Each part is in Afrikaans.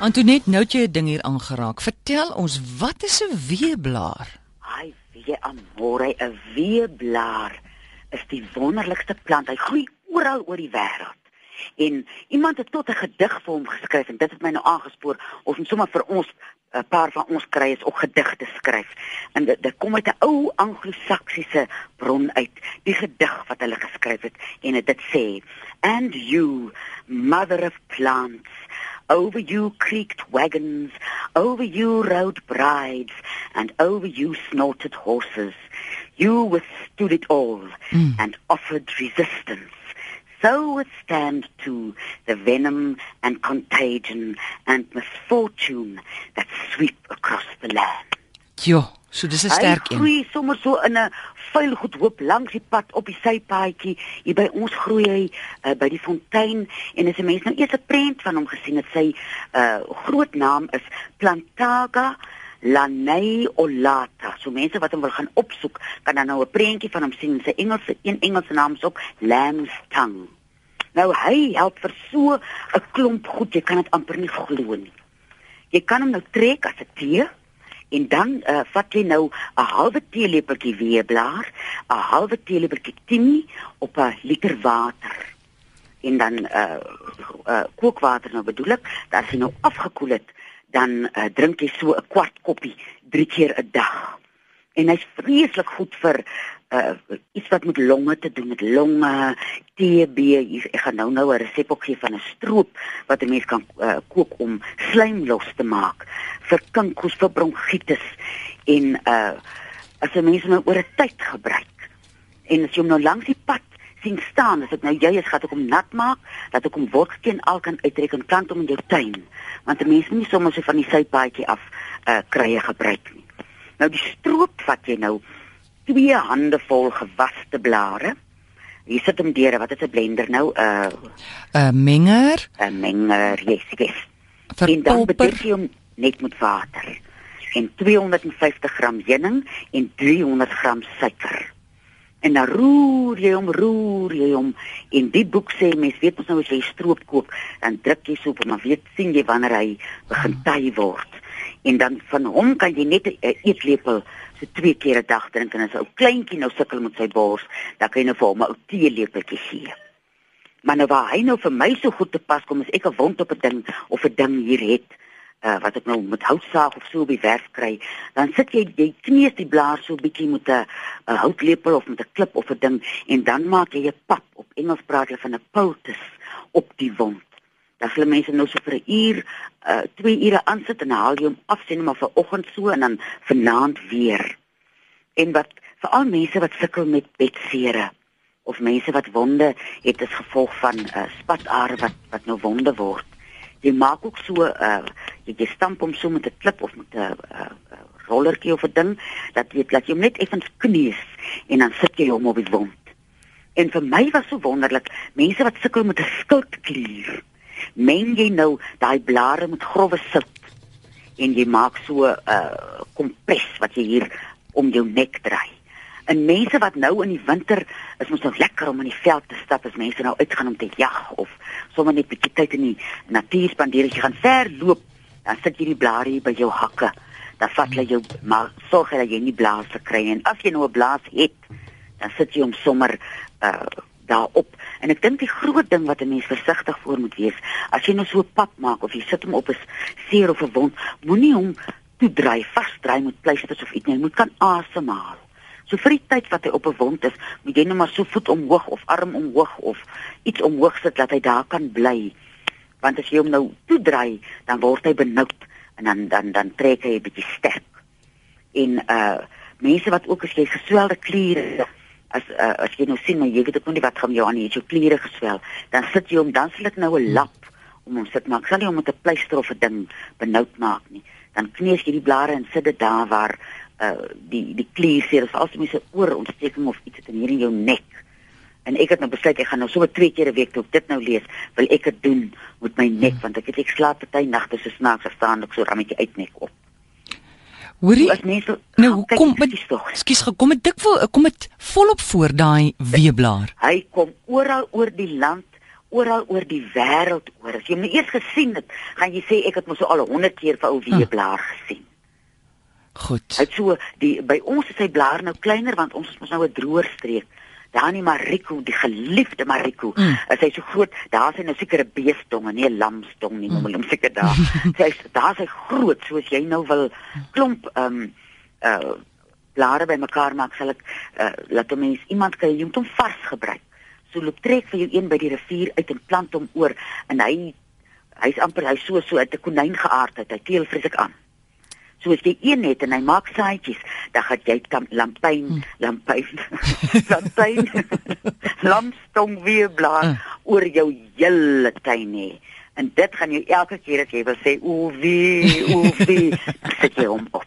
Antoinette, nou het jy 'n ding hier aangeraak. Vertel ons, wat is 'n weeblaar? Ai, wie amore, 'n weeblaar is die wonderlikste plant. Hy groei oral oor die wêreld. En iemand het tot 'n gedig vir hom geskryf en dit het my nou aangespoor of ons sommer vir ons 'n paar van ons kry is ook gedigte skryf. En dit, dit kom uit 'n ou Anglo-Saksiese bron uit, die gedig wat hulle geskryf het en dit sê: And you, mother of plants, Over you creaked wagons, over you rode brides, and over you snorted horses. You withstood it all mm. and offered resistance. So withstand too the venom and contagion and misfortune that sweep across the land. Jo, so dis 'n sterk een. Hy groei sommer so in 'n vuil goed hoop langs die pad op die sypaadjie. Hier by ons groei hy uh, by die fontein en as 'n mens nou eers 'n prent van hom gesien het, sy uh groot naam is Plantaga Lanei Olata. So mense wat hom wil gaan opsoek, kan dan nou 'n prentjie van hom sien. Sy Engelse een Engelse naam is ook Lamb's Tongue. Nou hy help vir so 'n klomp goed, jy kan dit amper nie glo nie. Jy kan hom nou trek as 'n tee en dan uh, vat jy nou 'n halwe teelepeltjie weeblaar, 'n halwe teelepeltjie timie op 'n liter water. En dan uh, uh kookwater nou bedoel ek, dat jy nou afgekoel het, dan uh, drink jy so 'n kwart koppie 3 keer 'n dag. En hy's vreeslik goed vir uh iets wat met longe te doen met longe TB ek gaan nou nou 'n resep op gee van 'n stroop wat 'n mens kan uh, kook om slaim los te maak vir kinkels vir bronkietes en uh as 'n mens nou oor 'n tyd gebruik en as jy hom nou langs die pad sien staan as dit nou jy is gaan ek hom nat maak dat ek hom wortskeen al kan uittrek en plant hom in jou tuin want 'n mens moet nie sommer so van die sypaadjie af uh krye gebruik nie nou die stroop wat jy nou twee hande vol gewaste blare. Hier sit hom deur, wat is 'n blender nou? 'n uh, 'n menger, 'n menger, yes, yes. En dan bedek jy hom net met water. En 250 gram heuning en 300 gram suiker. En dan roer jy hom, roer jy hom. En die boek sê mens weet mos nou as jy stroop koop, dan druk jy so op, maar weet sien jy wanneer hy begin hmm. taai word. En dan van hom kan jy net 'n eetlepel so twee keer 'n dag drink en as 'n ou kleintjie nou sukkel met sy bors, dan kan jy nou vir hom 'n ou teelepeltjie gee. Maar nou waar hy nou vir my so goed te pas kom, as ek 'n wond op 'n ding of 'n ding hier het, uh, wat ek nou met houtsaag of so op die werf kry, dan sit jy jy kneus die blaar so bietjie met 'n houtlepel of met 'n klip of 'n ding en dan maak jy 'n pap op Engels praat hulle van 'n poultice op die wond. Dan sal mense nou so vir 'n uur, uh 2 ure aansit en haal jy hom af sien maar vir oggend so en dan vanaand weer. En wat vir al mense wat sukkel met bedsere of mense wat wonde het as gevolg van uh spatare wat wat nou wonde word. Jy maak ook so uh jy, stamp hom so met 'n klip of met 'n uh, rollertjie of 'n ding dat jy laat jy hom net effens kneus en dan sit jy hom op die wond. En vir my was so wonderlik, mense wat sukkel met 'n skildklier meng jy nou daai blare met grouwe sout en jy maak so 'n uh, kompres wat jy hier om jou nek draai. En mense wat nou in die winter is mos nou lekker om in die veld te stap as mense nou uitgaan om te jag of sommer net 'n bietjie tyd in die natuur spandeer jy gaan ver loop, dan sit jy die blare hier by jou hakke. Dan vat jy jou maar sorg dat jy nie blaas kry en as jy nou 'n blaas het, dan sit jy hom sommer uh daarop. En ek dink die groot ding wat 'n mens versigtig voor moet wees, as jy nou so pap maak of jy sit hom op 'n seer of 'n wond, moenie hom toedry, vasdry met pleisters of iets nie. Jy moet kan asemhaal. So vir die tyd wat hy op 'n wond is, moet jy net maar so voet omhoog of arm omhoog of iets omhoog sit dat hy daar kan bly. Want as jy hom nou toedry, dan word hy benoud en dan dan dan trek hy 'n bietjie sterk. En uh mense wat ook as jy geswelde kliere as uh, as jy nou sien maar jy weet ek nie wat gaan jou aan hier jou kliere geswel dan sit jy hom dan sal ek nou 'n lap om hom sit maak sal jy hom met 'n pleister of 'n ding benoud maak nie dan kneus jy die blare en sit dit daar waar uh, die die klier seer is as jy mense oor ontsteking of iets het in hier in jou nek en ek het nou besluit ek gaan nou sommer twee keer 'n week toe dit nou lees wil ek dit doen met my nek hmm. want ek het ek slaap party nagte so snaaks verstaan ek so rammetjie uitnek op Hoorie? Nou, hoe kom met Skus, kom dit dikwel kom dit volop voor daai weeblaar. Hy kom oral oor die land oral oor die wêreld oor. As jy hom eers gesien het, gaan jy sê ek het mos so al 100 keer vir ou weeblaar gesien. Goed. Het so die by ons is sy blaar nou kleiner want ons is mos nou 'n droër streek. Daar nie Mariko, die geliefde Mariko. Mm. As hy so groot, daar is hy nou seker 'n beestong nie 'n lamstong nie, mm. hom seker daar. Sy's daar is hy groot soos jy nou wil klomp ehm um, uh blare bymekaar maak, sal ek uh, laat 'n mens iemand kry jy moet hom vars gebruik. So loop trek vir jou een by die rivier uit en plant hom oor en hy hy's amper hy so so uit 'n konyn geaardheid. Hy teel vreeslik aan. So as jy een het en hy maak saaitjies, dan gaan jy kan lampyn, Hmm. lampyn, lampyn, lamstong weer blaar Hmm. oor jou hele tuin hê. En dit gaan jy elke keer as jy wil sê o wie, o dan sit jy hom op.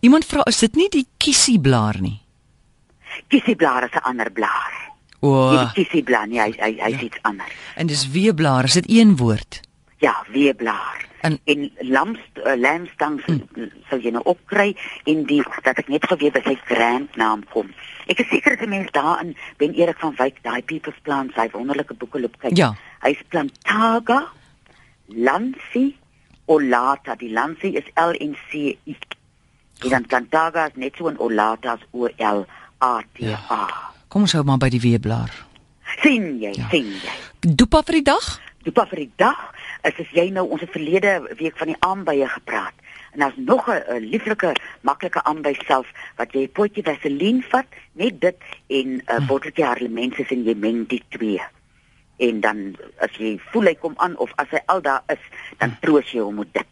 Iemand vra is dit nie die kiesieblaar nie? Kiesieblaar is 'n ander blaar. O, Die kiesieblaar, nee, hy hy hy's iets anders. en dis weeblaar, is dit een woord? Ja, weeblaar. En- En, lamst uh, lamstang hmm. sal jy nou opkry en die dat ek net geweet wat sy grand naam kom. Ek is seker dat mense daarin Ben Erik van Wyk daai People's Plan sy wonderlike boeke loop kyk. Ja. Hy's Plantaga Lansi Olata. Die Lansi is L N C I. En dan Plantaga is net so 'n Olata is O L A T A. Kom ons hou maar by die weeblaar. sien jy, Ja. sien jy. Dopa vir die dag? Toe pa vir die dag is as jy nou ons het verlede week van die aanbye gepraat. En daar's nog 'n lieflike maklike aanby self wat jy 'n potjie vaseline vat, net dit en 'n uh, botteltjie harlemenses en jy meng die twee. En dan as jy voel hy kom aan of as hy al daar is, dan troos jy hom met dit.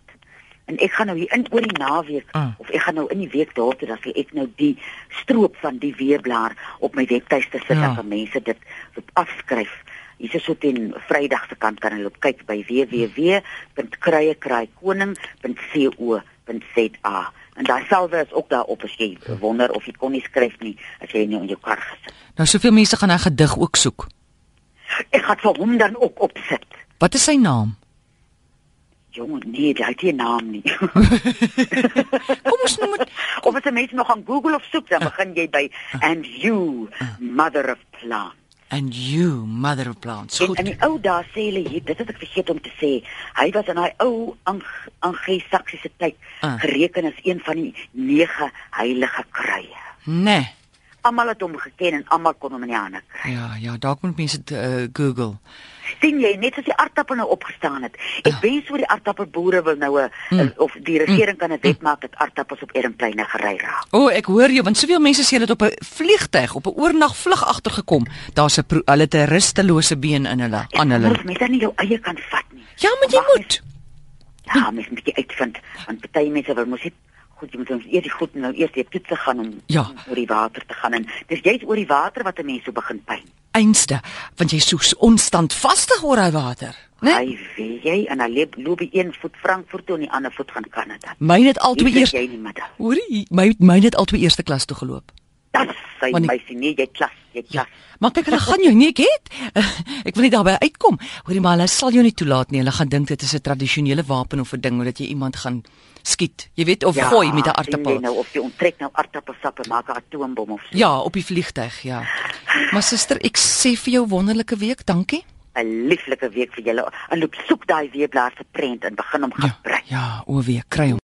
En ek gaan nou hier in oor die naweek Ah. of ek gaan nou in die week daartoe dat ek nou die stroop van die weerblaar op my webtuiste sit Ja. vir mense dit afskryf. Hier is so teen Vrydag se kant kan hulle op kyk by www.kruiekraaikoning.co.za. En daai selwe is ook daar op as jy wonder of jy kon nie skryf nie as jy nie in jou kar gesit. Nou soveel mense gaan 'n gedig ook soek. Ek gaan vir hom dan ook opsit. Wat is sy naam? Jongen, nee, hy het nie 'n naam nie. Kom ons noem dit of as 'n mens nog gaan Google of soek, dan begin jy by and you mother of plant. And you mother of plants. En Goed. in die ou dae sê hulle hier, dit het ek vergeet om te sê. Hy was in daai ou Ang- Anglo-Saksiese tyd Ah. gereken as een van die nege heilige kruie. Nee. Almal het hom geken en almal kon hom in die hande kry. Ja, ja, dalk moet mense uh, Google. Sien jy net as die aardappel nou opgestaan het. Ek wens oor die aardappelboere wil nou 'n Mm. of die regering kan 'n wet maak dat aardappels op Erempleine gery raak. O, oh, ek hoor jou want soveel mense sê hulle het op 'n vliegtyg op 'n oornag vlug agtergekom. Daar's 'n hulle het 'n rustelose been in hulle aan hulle. Mens dan nie jou eie kan vat nie. Ja, maar jy Mag moet. Ja, mens moet bietjie uitvind want party mense wil mos net goed, jy moet ons eers die goed nou eers die toetse gaan om, Ja. om oor die water te gaan en dis juist oor die water wat 'n mens so begin pyn. Einste, want jy soek onstandvastig oor daai water, né? Hy weet jy en hy loop loop een voet Frankfurt toe en die ander voet gaan Kanada. Myne het al twee Hier eers. Hoorie, my myne het al twee eerste klas toe geloop. Das sy die- meisie nee, jy klas, jy klas. Maar kyk, hulle gaan jou nie ek het. Ek wil nie daarbey uitkom. Hoorie maar hulle sal jou nie toelaat nie. Hulle gaan dink dit is 'n tradisionele wapen of 'n ding dat jy iemand gaan skiet. Jy weet of gooi met 'n aartappel. Nou of jy onttrek nou aartappelsap en maak 'n atoombom of so. Ja, op die vliegtyg, ja. Maar suster, ek sê vir jou wonderlike week, dankie. 'n lieflike week vir julle. En loop soek daai weerblaar se prent en begin hom Ja, gebruik. ja, o wee, kry hom.